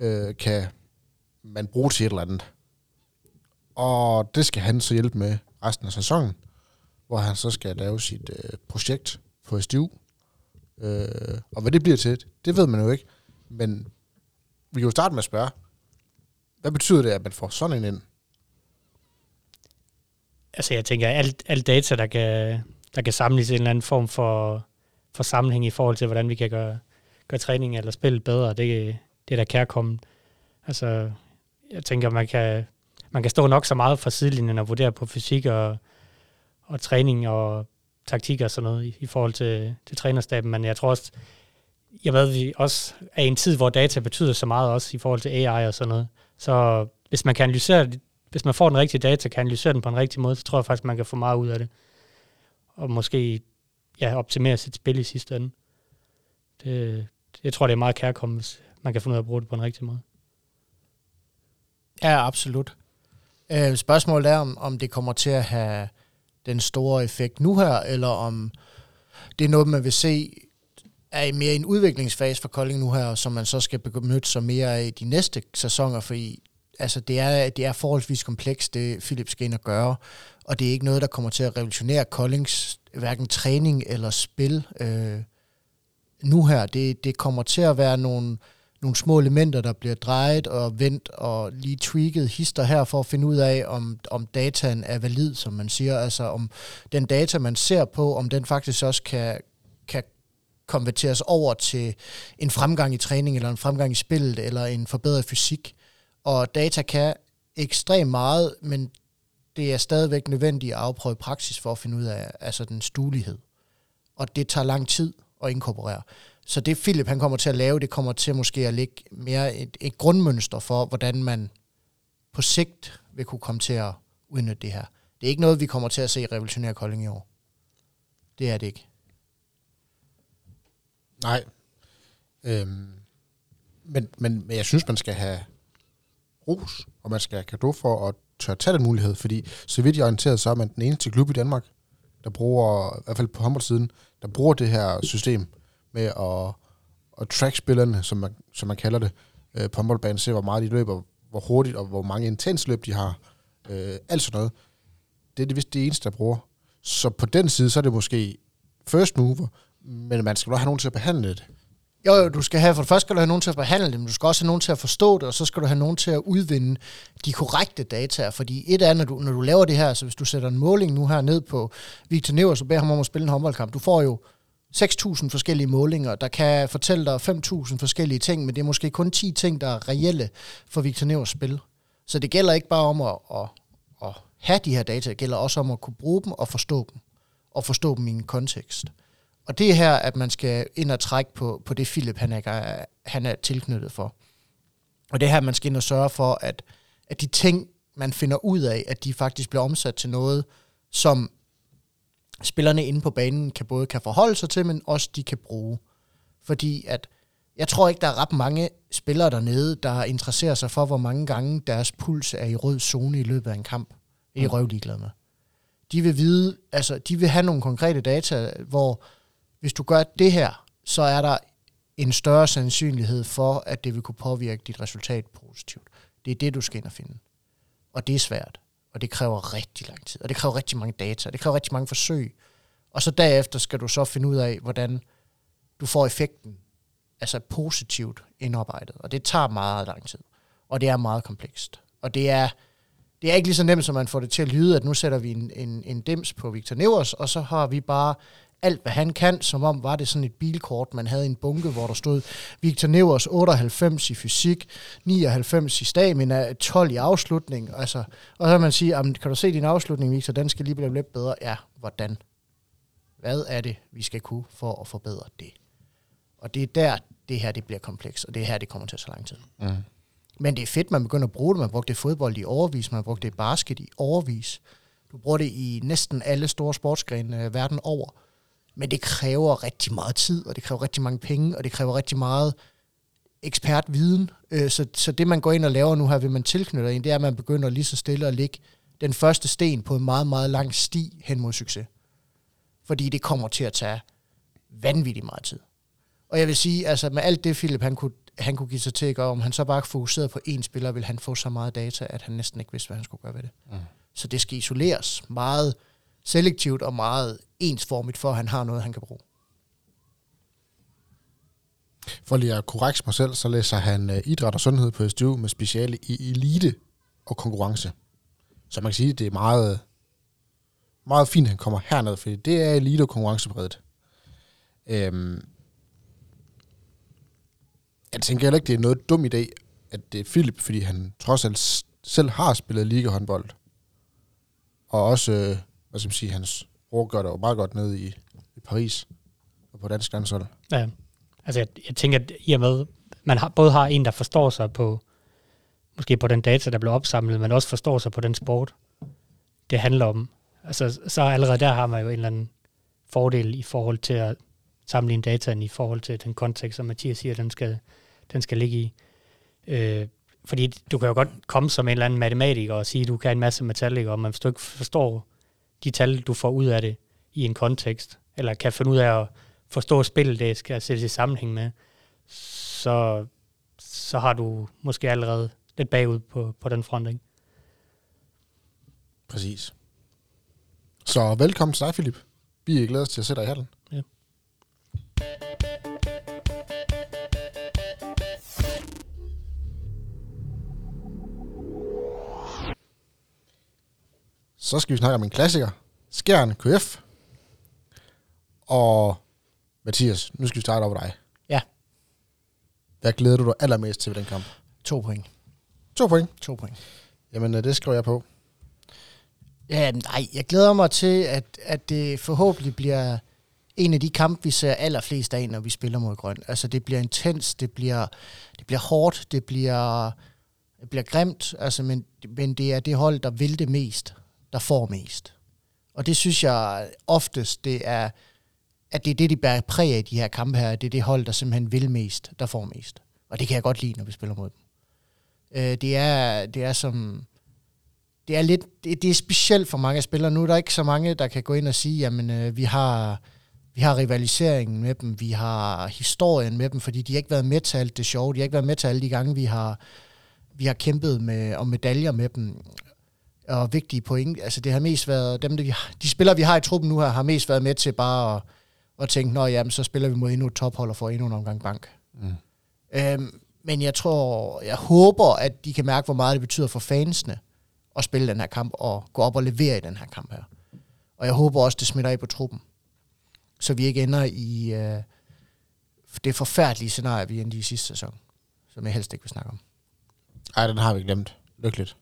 øh, kan man bruge til et eller andet. Og det skal han så hjælpe med resten af sæsonen, hvor han så skal lave sit øh, projekt på SDU. Øh, og hvad det bliver til, det ved man jo ikke. Men vi kan jo starte med at spørge, hvad betyder det, at man får sådan en ind? Altså jeg tænker, alt, alt data, der kan, der kan samles i en eller anden form for, for sammenhæng i forhold til, hvordan vi kan gøre, gøre træning eller spillet bedre, det, det er da kærkommen. Altså, jeg tænker, man kan, man kan stå nok så meget fra sidelinjen og vurdere på fysik og, og træning og taktik og sådan noget i, i forhold til, til trænerstaben, men jeg tror også, jeg ved, vi også er i en tid, hvor data betyder så meget også i forhold til AI og sådan noget. Så hvis man kan analysere hvis man får den rigtige data, kan analysere den på en rigtig måde, så tror jeg faktisk, man kan få meget ud af det. Og måske ja, optimere sit spil i sidste ende. Det, jeg tror, det er meget kærkommet, hvis man kan finde ud af at bruge det på en rigtig måde. Ja, absolut. Øh, spørgsmålet er, om, om det kommer til at have den store effekt nu her, eller om det er noget, man vil se er i mere en udviklingsfase for Kolding nu her, som man så skal benytte sig mere af i de næste sæsoner, fordi altså, det, er, det er forholdsvis komplekst, det Philip skal ind og gøre, og det er ikke noget, der kommer til at revolutionere Koldings hverken træning eller spil øh, nu her. Det, det kommer til at være nogle, nogle små elementer, der bliver drejet og vendt og lige tweaked hister her for at finde ud af, om, om dataen er valid, som man siger. Altså om den data, man ser på, om den faktisk også kan, kan konverteres over til en fremgang i træning, eller en fremgang i spillet, eller en forbedret fysik. Og data kan ekstremt meget, men det er stadigvæk nødvendigt at afprøve praksis for at finde ud af altså den stuelighed. Og det tager lang tid at inkorporere. Så det Philip han kommer til at lave, det kommer til måske at ligge mere et, et grundmønster for, hvordan man på sigt vil kunne komme til at udnytte det her. Det er ikke noget, vi kommer til at se revolutionere Kolding i år. Det er det ikke. Nej. Øhm, men, men, men jeg synes, man skal have ros, og man skal have kado for at tør tage den mulighed, fordi så vidt jeg er orienteret, så er man den eneste klub i Danmark, der bruger, i hvert fald på håndboldsiden, der bruger det her system med at, at track spillerne, som man, som man kalder det, øh, på håndboldbanen, se hvor meget de løber, hvor hurtigt og hvor mange intens løb de har, øh, alt sådan noget. Det er det vist det eneste, der bruger. Så på den side, så er det måske first mover, men man skal nok have nogen til at behandle det. Jo, jo, du skal have, for det første skal du have nogen til at behandle det, men du skal også have nogen til at forstå det, og så skal du have nogen til at udvinde de korrekte data. Fordi et er, når du, når du laver det her, så hvis du sætter en måling nu her ned på Victor Nevers og beder ham om at spille en håndboldkamp, du får jo 6.000 forskellige målinger, der kan fortælle dig 5.000 forskellige ting, men det er måske kun 10 ting, der er reelle for Victor Nevers spil. Så det gælder ikke bare om at, at, at have de her data, det gælder også om at kunne bruge dem og forstå dem, og forstå dem i en kontekst. Og det er her, at man skal ind og trække på, på det Philip, han er, han er tilknyttet for. Og det er her, man skal ind og sørge for, at, at de ting, man finder ud af, at de faktisk bliver omsat til noget, som spillerne inde på banen kan både kan forholde sig til, men også de kan bruge. Fordi at jeg tror ikke, der er ret mange spillere dernede, der interesserer sig for, hvor mange gange deres puls er i rød zone i løbet af en kamp. Det er røv ligeglade med. De vil vide, altså de vil have nogle konkrete data, hvor hvis du gør det her, så er der en større sandsynlighed for, at det vil kunne påvirke dit resultat positivt. Det er det, du skal ind og finde. Og det er svært, og det kræver rigtig lang tid, og det kræver rigtig mange data, og det kræver rigtig mange forsøg. Og så derefter skal du så finde ud af, hvordan du får effekten, altså positivt indarbejdet. Og det tager meget lang tid, og det er meget komplekst. Og det er, det er ikke lige så nemt, som man får det til at lyde, at nu sætter vi en, en, en dims på Victor Nevers, og så har vi bare alt, hvad han kan, som om var det sådan et bilkort, man havde en bunke, hvor der stod Victor Nevers 98 i fysik, 99 i stamina, 12 i afslutning. Altså, og så kan man sige, kan du se din afslutning, Victor, den skal lige blive lidt bedre. Ja, hvordan? Hvad er det, vi skal kunne for at forbedre det? Og det er der, det her det bliver kompleks, og det er her, det kommer til så lang tid. Mm. Men det er fedt, man begynder at bruge det. Man brugte det i fodbold i overvis, man brugte det i basket i overvis. Du bruger det i næsten alle store sportsgrene øh, verden over. Men det kræver rigtig meget tid, og det kræver rigtig mange penge, og det kræver rigtig meget ekspertviden. Øh, så, så det, man går ind og laver nu her, vil man tilknytte ind, det er, at man begynder lige så stille at lægge den første sten på en meget, meget lang sti hen mod succes. Fordi det kommer til at tage vanvittigt meget tid. Og jeg vil sige, altså med alt det, Philip han kunne, han kunne give sig til at gøre, om han så bare fokuserede på én spiller, vil han få så meget data, at han næsten ikke vidste, hvad han skulle gøre ved det. Mm. Så det skal isoleres meget selektivt og meget ensformigt, for at han har noget, han kan bruge. For lige at korrekte mig selv, så læser han øh, idræt og sundhed på SDU med speciale i elite og konkurrence. Så man kan sige, at det er meget, meget fint, at han kommer herned, fordi det er elite og konkurrencebredet. Øhm, jeg tænker heller ikke, det er noget dum idé, at det er Philip, fordi han trods alt selv har spillet ligahåndbold. Og også, øh, hvad skal man sige, hans bror gør det jo meget godt nede i, i Paris og på dansk landshold. Ja, altså jeg, jeg tænker, at i og med, man har, både har en, der forstår sig på, måske på den data, der blev opsamlet, men også forstår sig på den sport, det handler om. Altså, så allerede der har man jo en eller anden fordel i forhold til at sammenligne dataen i forhold til den kontekst, som Mathias siger, den skal, den skal ligge i. Øh, fordi du kan jo godt komme som en eller anden matematiker og sige, at du kan en masse matematik, men hvis du ikke forstår de tal, du får ud af det i en kontekst, eller kan finde ud af at forstå spillet, det skal sættes i sammenhæng med, så, så har du måske allerede lidt bagud på, på den front, ikke? Præcis. Så velkommen til dig, Philip. Vi er glade til at sætte dig i halen. Ja. Så skal vi snakke om en klassiker. Skjern KF. Og Mathias, nu skal vi starte over dig. Ja. Hvad glæder du dig allermest til ved den kamp? To point. To point? To point. Jamen, øh, det skriver jeg på. Ja, nej, jeg glæder mig til, at, at det forhåbentlig bliver en af de kampe, vi ser allerflest af, når vi spiller mod grøn. Altså, det bliver intens, det bliver, det bliver hårdt, det bliver bliver grimt, altså, men, men det er det hold, der vil det mest, der får mest. Og det synes jeg oftest, det er, at det er det, de bærer præg af, de her kampe her. Det er det hold, der simpelthen vil mest, der får mest. Og det kan jeg godt lide, når vi spiller mod dem. Øh, det, er, det er som... Det er lidt... Det, det er specielt for mange spillere. Nu er der ikke så mange, der kan gå ind og sige, jamen, øh, vi har... Vi har rivaliseringen med dem, vi har historien med dem, fordi de har ikke været med til alt det sjove, de har ikke været med til alle de gange, vi har, vi har kæmpet med, om medaljer med dem, og vigtige point. Altså det har mest været, dem, de, de spillere, vi har i truppen nu her, har mest været med til bare at, at tænke, nå jamen, så spiller vi mod endnu et tophold og får endnu en omgang bank. Mm. Øhm, men jeg tror, jeg håber, at de kan mærke, hvor meget det betyder for fansene at spille den her kamp og gå op og levere i den her kamp her. Og jeg håber også, det smitter af på truppen. Så vi ikke ender i øh, det forfærdelige scenarie, vi endte i sidste sæson, som jeg helst ikke vil snakke om. Ej, den har vi glemt. Lykkeligt.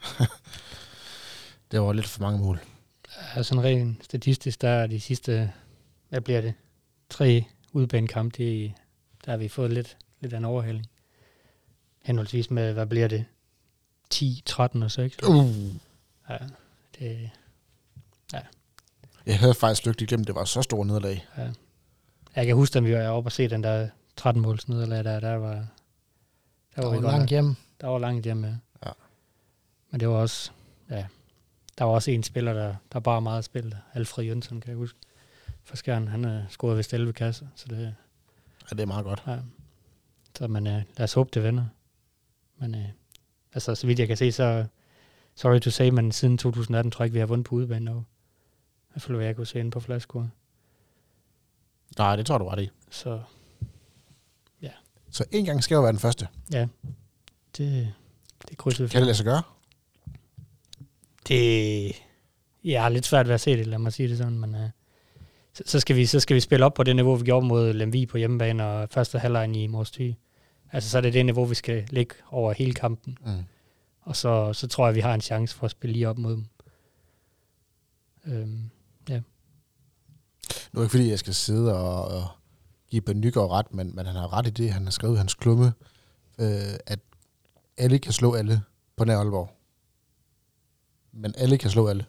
(laughs) det var lidt for mange mål. Ja, sådan rent statistisk, der er de sidste, hvad bliver det, tre udbanekamp, det, der har vi fået lidt, lidt af en overhældning. Henholdsvis med, hvad bliver det, 10, 13 og 6. Uh. Ja, det, Jeg havde faktisk lykkeligt glemt, at det var så stor nederlag. ja. Jeg kan huske, at vi var oppe og se den der 13 måls nederlag, der, der var, der Der var, vi var godt langt hjem. der var langt hjemme. Ja. Ja. Men det var også, ja, der var også en spiller, der, der bare meget spil. Alfred Jønsson, kan jeg huske. For Skjern, han har scoret ved 11 kasser, så det, Ja, det er meget godt. ja. Så men, øh, lad os håbe, det vender. Men øh, altså, så vidt jeg kan se, så sorry to say, men siden 2018 tror jeg ikke, vi har vundet på udebane og I hvert fald, hvad jeg kunne se inde på flaskeord. Nej, det tror du ret i. Så Så en gang skal jo være den første. ja, det, det krydser vi Kan det lade sig gøre? Det, jeg har lidt svært ved at se det, lad mig sige det sådan, men uh, så, så, skal vi, så skal vi spille op på det niveau, vi gjorde mod Lemvi på hjemmebane og første halvleg i Mors Thy. Altså så er det det niveau, vi skal ligge over hele kampen. Mm. Og så, så tror jeg, vi har en chance for at spille lige op mod dem. Øhm, Nu er det ikke fordi, jeg skal sidde og, og give Ben Nygaard ret, men, men han har ret i det, han har skrevet i hans klumme, øh, at alle kan slå alle på nær Aalborg. Men alle kan slå alle.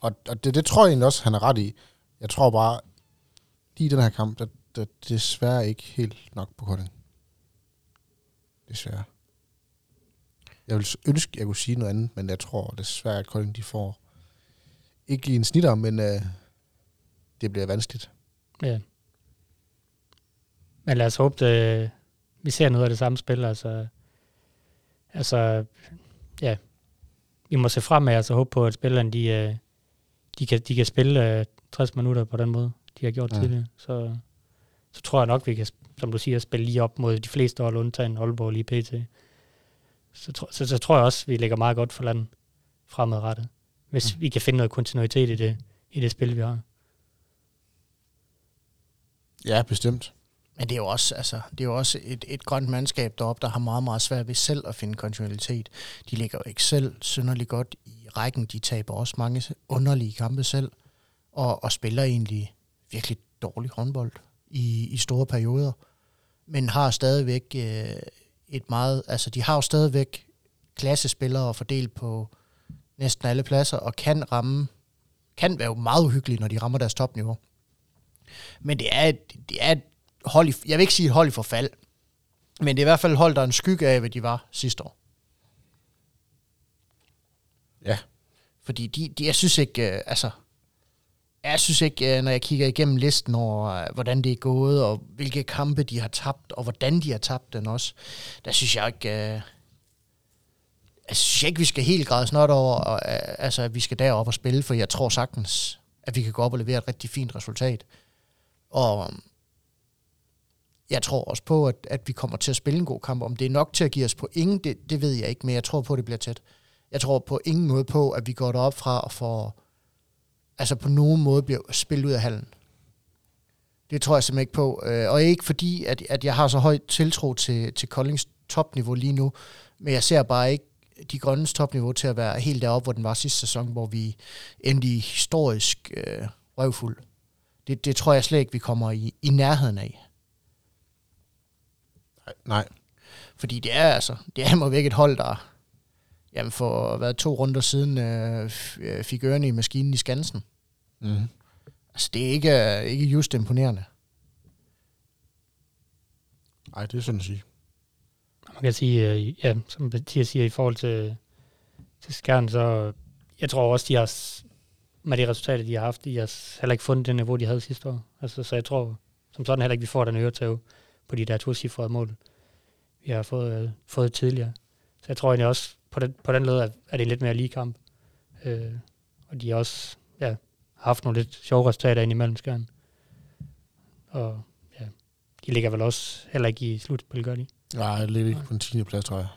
Og, og det, det tror jeg egentlig også, han er ret i. Jeg tror bare, lige i den her kamp, der, der desværre ikke helt nok på Kolding. Desværre. Jeg vil ønske, jeg kunne sige noget andet, men jeg tror desværre, at Kolding de får ikke lige en snitter, men øh, det bliver vanskeligt. ja. Men lad os håbe, det, vi ser noget af det samme spil. Altså, altså ja, vi må se fremad og så håbe på, at spillerne de, øh, de, kan, de kan spille øh, 60 minutter på den måde, de har gjort Ja. tidligere. Så, så tror jeg nok, vi kan, som du siger, spille lige op mod de fleste hold, undtagen Aalborg lige pt. Så, tro- så, så tror jeg også, vi ligger meget godt for landet fremadrettet. Hvis Mm. vi kan finde noget kontinuitet i det, i det spil, vi har. Ja, bestemt. Men det er jo også, altså, det er jo også et, et grønt mandskab deroppe, der har meget, meget svært ved selv at finde kontinuitet. De ligger jo ikke selv synderligt godt i rækken. De taber også mange underlige kampe selv, og, og spiller egentlig virkelig dårlig håndbold i, i store perioder. Men har stadigvæk øh, et meget, altså de har jo stadigvæk klassespillere fordelt på næsten alle pladser, og kan ramme, kan være jo meget uhyggelige, når de rammer deres topniveau. Men det er, et, det er et hold i, jeg vil ikke sige hold i forfald, men det er i hvert fald hold, der er en skygge af, hvad de var sidste år. Ja. Fordi de, de jeg synes ikke, øh, altså, jeg synes ikke, øh, når jeg kigger igennem listen over, øh, hvordan det er gået, og hvilke kampe de har tabt, og hvordan de har tabt den også, der synes jeg ikke, øh, jeg synes ikke, vi skal helt græde snot over, og, øh, altså, at vi skal derop og spille, for jeg tror sagtens, at vi kan gå op og levere et rigtig fint resultat. Og øhm, jeg tror også på, at, at vi kommer til at spille en god kamp. Om det er nok til at give os point, det, det ved jeg ikke, men jeg tror på, at det bliver tæt. Jeg tror på ingen måde på, at vi går derop fra og får, altså på nogen måde bliver spillet ud af hallen. Det tror jeg simpelthen ikke på. Øh, og ikke fordi, at, at jeg har så højt tiltro til, til Koldings topniveau lige nu, men jeg ser bare ikke de grønnes topniveau til at være helt deroppe, hvor den var sidste sæson, hvor vi endte i historisk øh, røvfuld. Det, det tror jeg slet ikke, vi kommer i, i nærheden af. Nej, nej. Fordi det er altså, det er må væk et hold, der jamen for hvad, to runder siden øh, øh, fik ørerne i maskinen i Skansen. Mm. Altså det er ikke, ikke just imponerende. Ej, det er sådan at sige. Man kan sige, øh, ja, som Mathias siger, i forhold til, til Skjern, så jeg tror også, de har, med de resultater, de har haft, de har heller ikke fundet det niveau, de havde sidste år. Altså, så jeg tror, som sådan heller ikke, vi får den øretæve på de der to-cifrede mål, vi har fået, øh, fået tidligere. Så jeg tror egentlig også, på den, på den led, at, er det en lidt mere lige kamp. Øh, og de har også ja, har haft nogle lidt sjove resultater ind imellem Skjern. Og ja, de ligger vel også heller ikke i slutspil, gør de? Nej, jeg ligger ikke på en 10. plads, tror jeg.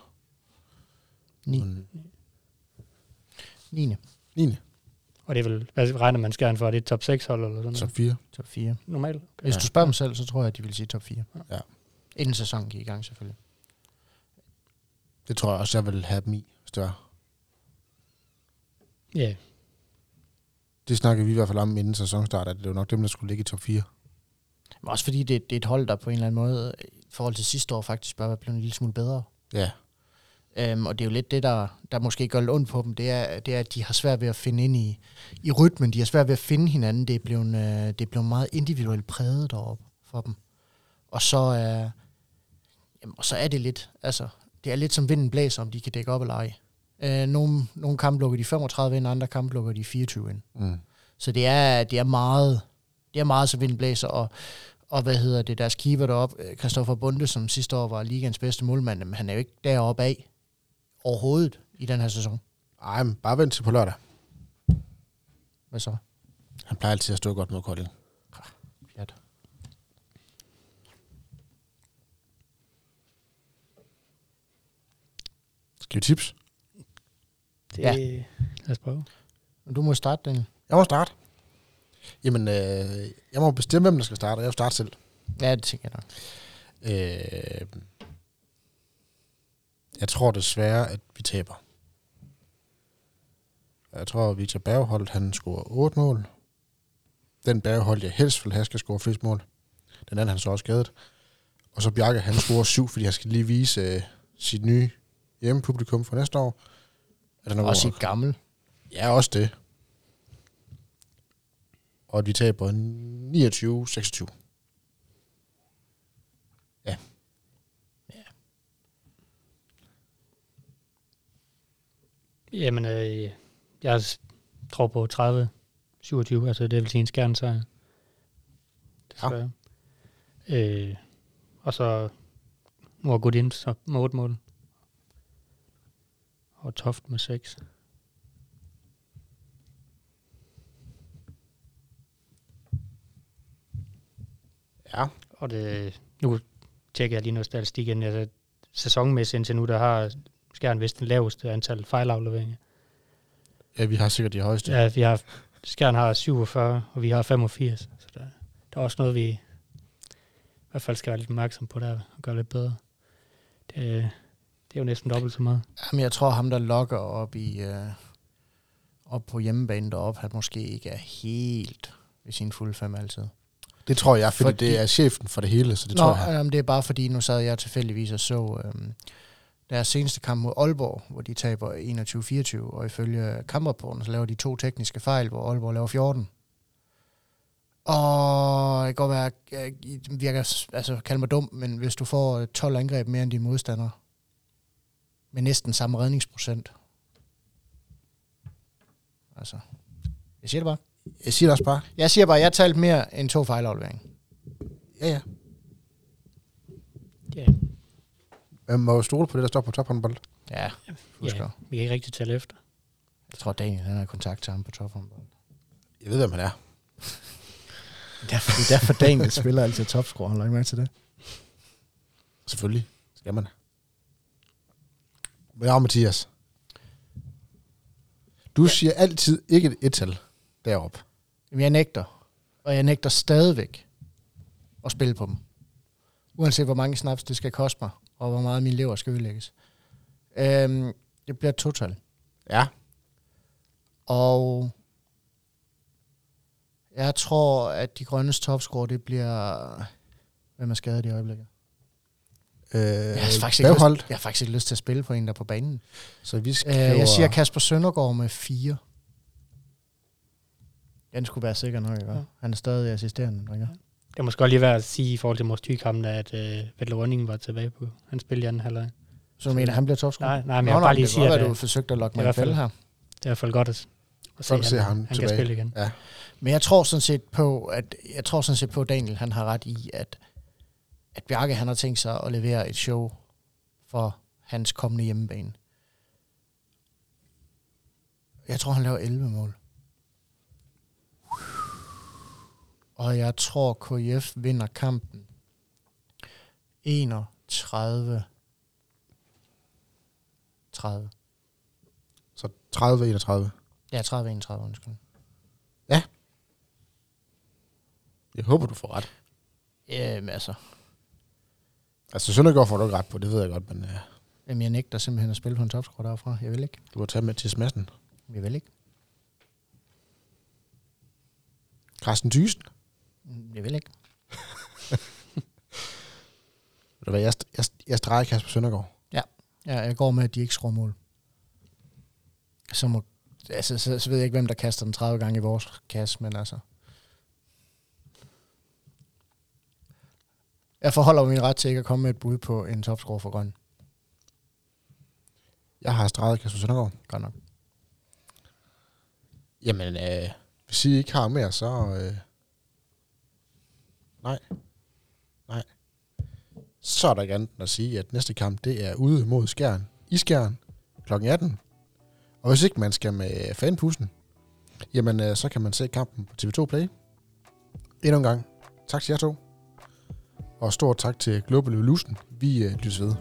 Ni. Men, 9. 9. Og det er vel, hvad regner man Skjern for? Er det et top 6 hold eller sådan Top noget? 4. Top 4. Normalt? Okay. Hvis du spørger dem selv, så tror jeg, at de vil sige top 4. Ja. Inden sæsonen gik i gang, selvfølgelig. Det tror jeg også, jeg vil have dem i, hvis det var. Ja, Det snakkede vi i hvert fald om inden sæsonstart, at det var nok dem, der skulle ligge i top 4. Men også fordi det, det er et hold, der på en eller anden måde, i forhold til sidste år, faktisk bør være blevet en lille smule bedre. Ja, Øhm, og det er jo lidt det, der, der måske gør lidt ondt på dem, det er, det er, at de har svært ved at finde ind i, i rytmen. De har svært ved at finde hinanden. Det er blevet, øh, det er blevet meget individuelt præget deroppe for dem. Og så, er, jamen, og så er det lidt, altså, det er lidt som vinden blæser, om de kan dække op eller ej. Øh, nogle, nogle kampe lukker de 35 ind, andre kampe lukker de 24 ind. mm. Så det er, det er meget, det er meget så vinden blæser, og, og hvad hedder det, deres keeper deroppe, Christoffer Bunde, som sidste år var ligens bedste målmand, men han er jo ikke deroppe af overhovedet i den her sæson. Ej, men bare vent til på lørdag. Hvad så? Han plejer altid at stå godt mod Kolding. Pjat. Skal vi tips? det, Ja. lad os prøve. Du må starte, Daniel. Jeg må starte. Jamen, øh, jeg må bestemme, hvem der skal starte, og jeg vil starte selv. Ja, det tænker jeg nok. Øh, jeg tror desværre, at vi taber. Jeg tror, at Victor Bergholdt, han scorer 8 mål. Den Bergholdt, jeg helst vil have, skal score flest mål. Den anden, han er så også skadet. Og så Bjarke, han scorer 7, fordi han skal lige vise øh, sit nye hjemmepublikum for næste år. Er der Også i gammel. Ja, også det. Og at vi taber 29-26. Jamen, øh, jeg tror på 30 27, altså det vil sige en skærn sejr. Desværre. Øh, og så nu er Godin så med 8 mål. Og Toft med 6. Ja. Og det, nu tjekker jeg lige noget statistik igen. Altså, sæsonmæssigt indtil nu, der har Skjern vist den laveste antal fejlafleveringer. Ja, vi har sikkert de højeste. Ja, vi har, Skjern har 47, og vi har 85. Så der, der er også noget, vi i hvert fald skal være lidt opmærksom på der, og gøre lidt bedre. Det, det er jo næsten dobbelt så meget. Jamen, jeg tror, ham, der lokker op, i, øh, op på hjemmebane deroppe, han måske ikke er helt ved sin fulde fem altid. Det tror jeg, fordi, Fordi- fordi det er chefen for det hele, så det Nå, tror jeg. jamen, det er bare fordi, nu sad jeg tilfældigvis og så øhm, deres seneste kamp mod Aalborg, hvor de taber 21-24, og ifølge kamprapporten, så laver de to tekniske fejl, hvor Aalborg laver 14. Og det kan godt være, jeg virker, altså kald mig dum, men hvis du får 12 angreb mere end din modstander, med næsten samme redningsprocent, altså, jeg siger det bare. Jeg siger det også bare. Jeg siger bare, jeg talte mere end to fejlafleveringer. Ja, ja. Ja, Man må jo stole på det, der står på tophåndbold. Ja, husker. ja, vi kan ikke rigtig tælle efter. Jeg tror, Daniel han har kontakt til ham på tophåndbold. Jeg ved, hvem han er. Derfor, det er derfor, Daniel spiller altid topscorer. Har du ikke med til det? Selvfølgelig skal man. Men ja, Mathias. Du ja. siger altid ikke et et-tal deroppe. Jamen, jeg nægter. Og jeg nægter stadigvæk at spille på dem. Uanset hvor mange snaps det skal koste mig, og hvor meget min lever skal ødelægges. Øhm, det bliver total. Ja. Og jeg tror, at de grønnes topscore, det bliver... Hvem er skadet i øjeblikket? øh, Jeg har, faktisk ikke bagholdt. lyst, jeg har faktisk ikke lyst til at spille på en, der er på banen. Så vi Øh, skriver... jeg siger Kasper Søndergaard med fire. Den skulle være sikker nok, ikke? Ja. Han er stadig assisterende, ikke? Det måske godt lige værd at sige i forhold til Mors Thykampen, at øh, Vettel Rønningen var tilbage på. Han spillede i anden halvleg. Så du mener, han bliver topscorer? Nej, nej, men Nå, jeg vil bare lige det sige, kan at være, øh, du forsøgte at lokke det mig i fælde her. det er i hvert fald godt at, at Godt at se han, ham han kan tilbage. spille igen. Ja. Men jeg tror sådan set på, at jeg tror sådan set på, at Daniel han har ret i, at, at Bjarke han har tænkt sig at levere et show for hans kommende hjemmebane. Jeg tror, han laver 11 mål. Og jeg tror, KIF vinder kampen 31 30. Så 30-31. Ja, 30 31, undskyld. Jeg håber, du får ret. Jamen altså, Altså, Søndergaard får du ikke ret på, det ved jeg godt, men uh, jamen, jeg nægter simpelthen at spille på en topscore derfra. Jeg vil ikke. du må tage med til smassen. Jeg vil ikke. Carsten Thysen. Mm, Jeg vil ikke. (laughs) Ved du hvad, jeg, jeg, jeg streger Kasper Søndergaard. Ja, jeg går med, at de ikke skruer mål. Så, må, altså, så, så ved jeg ikke, hvem der kaster den 30 gange i vores kasse, men altså... Jeg forholder mig min ret til ikke at komme med et bud på en topscore for grøn. Jeg har streget Kasper Søndergaard. Godt nok. Jamen, øh, hvis I ikke har mere, så... Øh, nej. Nej. Så er der ikke andet end at sige, at næste kamp, det er ude mod Skjern. I Skjern. Kl. 18. Og hvis ikke man skal med fanpussen, jamen, øh, så kan man se kampen på TV2 Play. Endnu en gang. Tak til jer to. Og stort tak til Global Evolution. Vi øh, lyttes ved.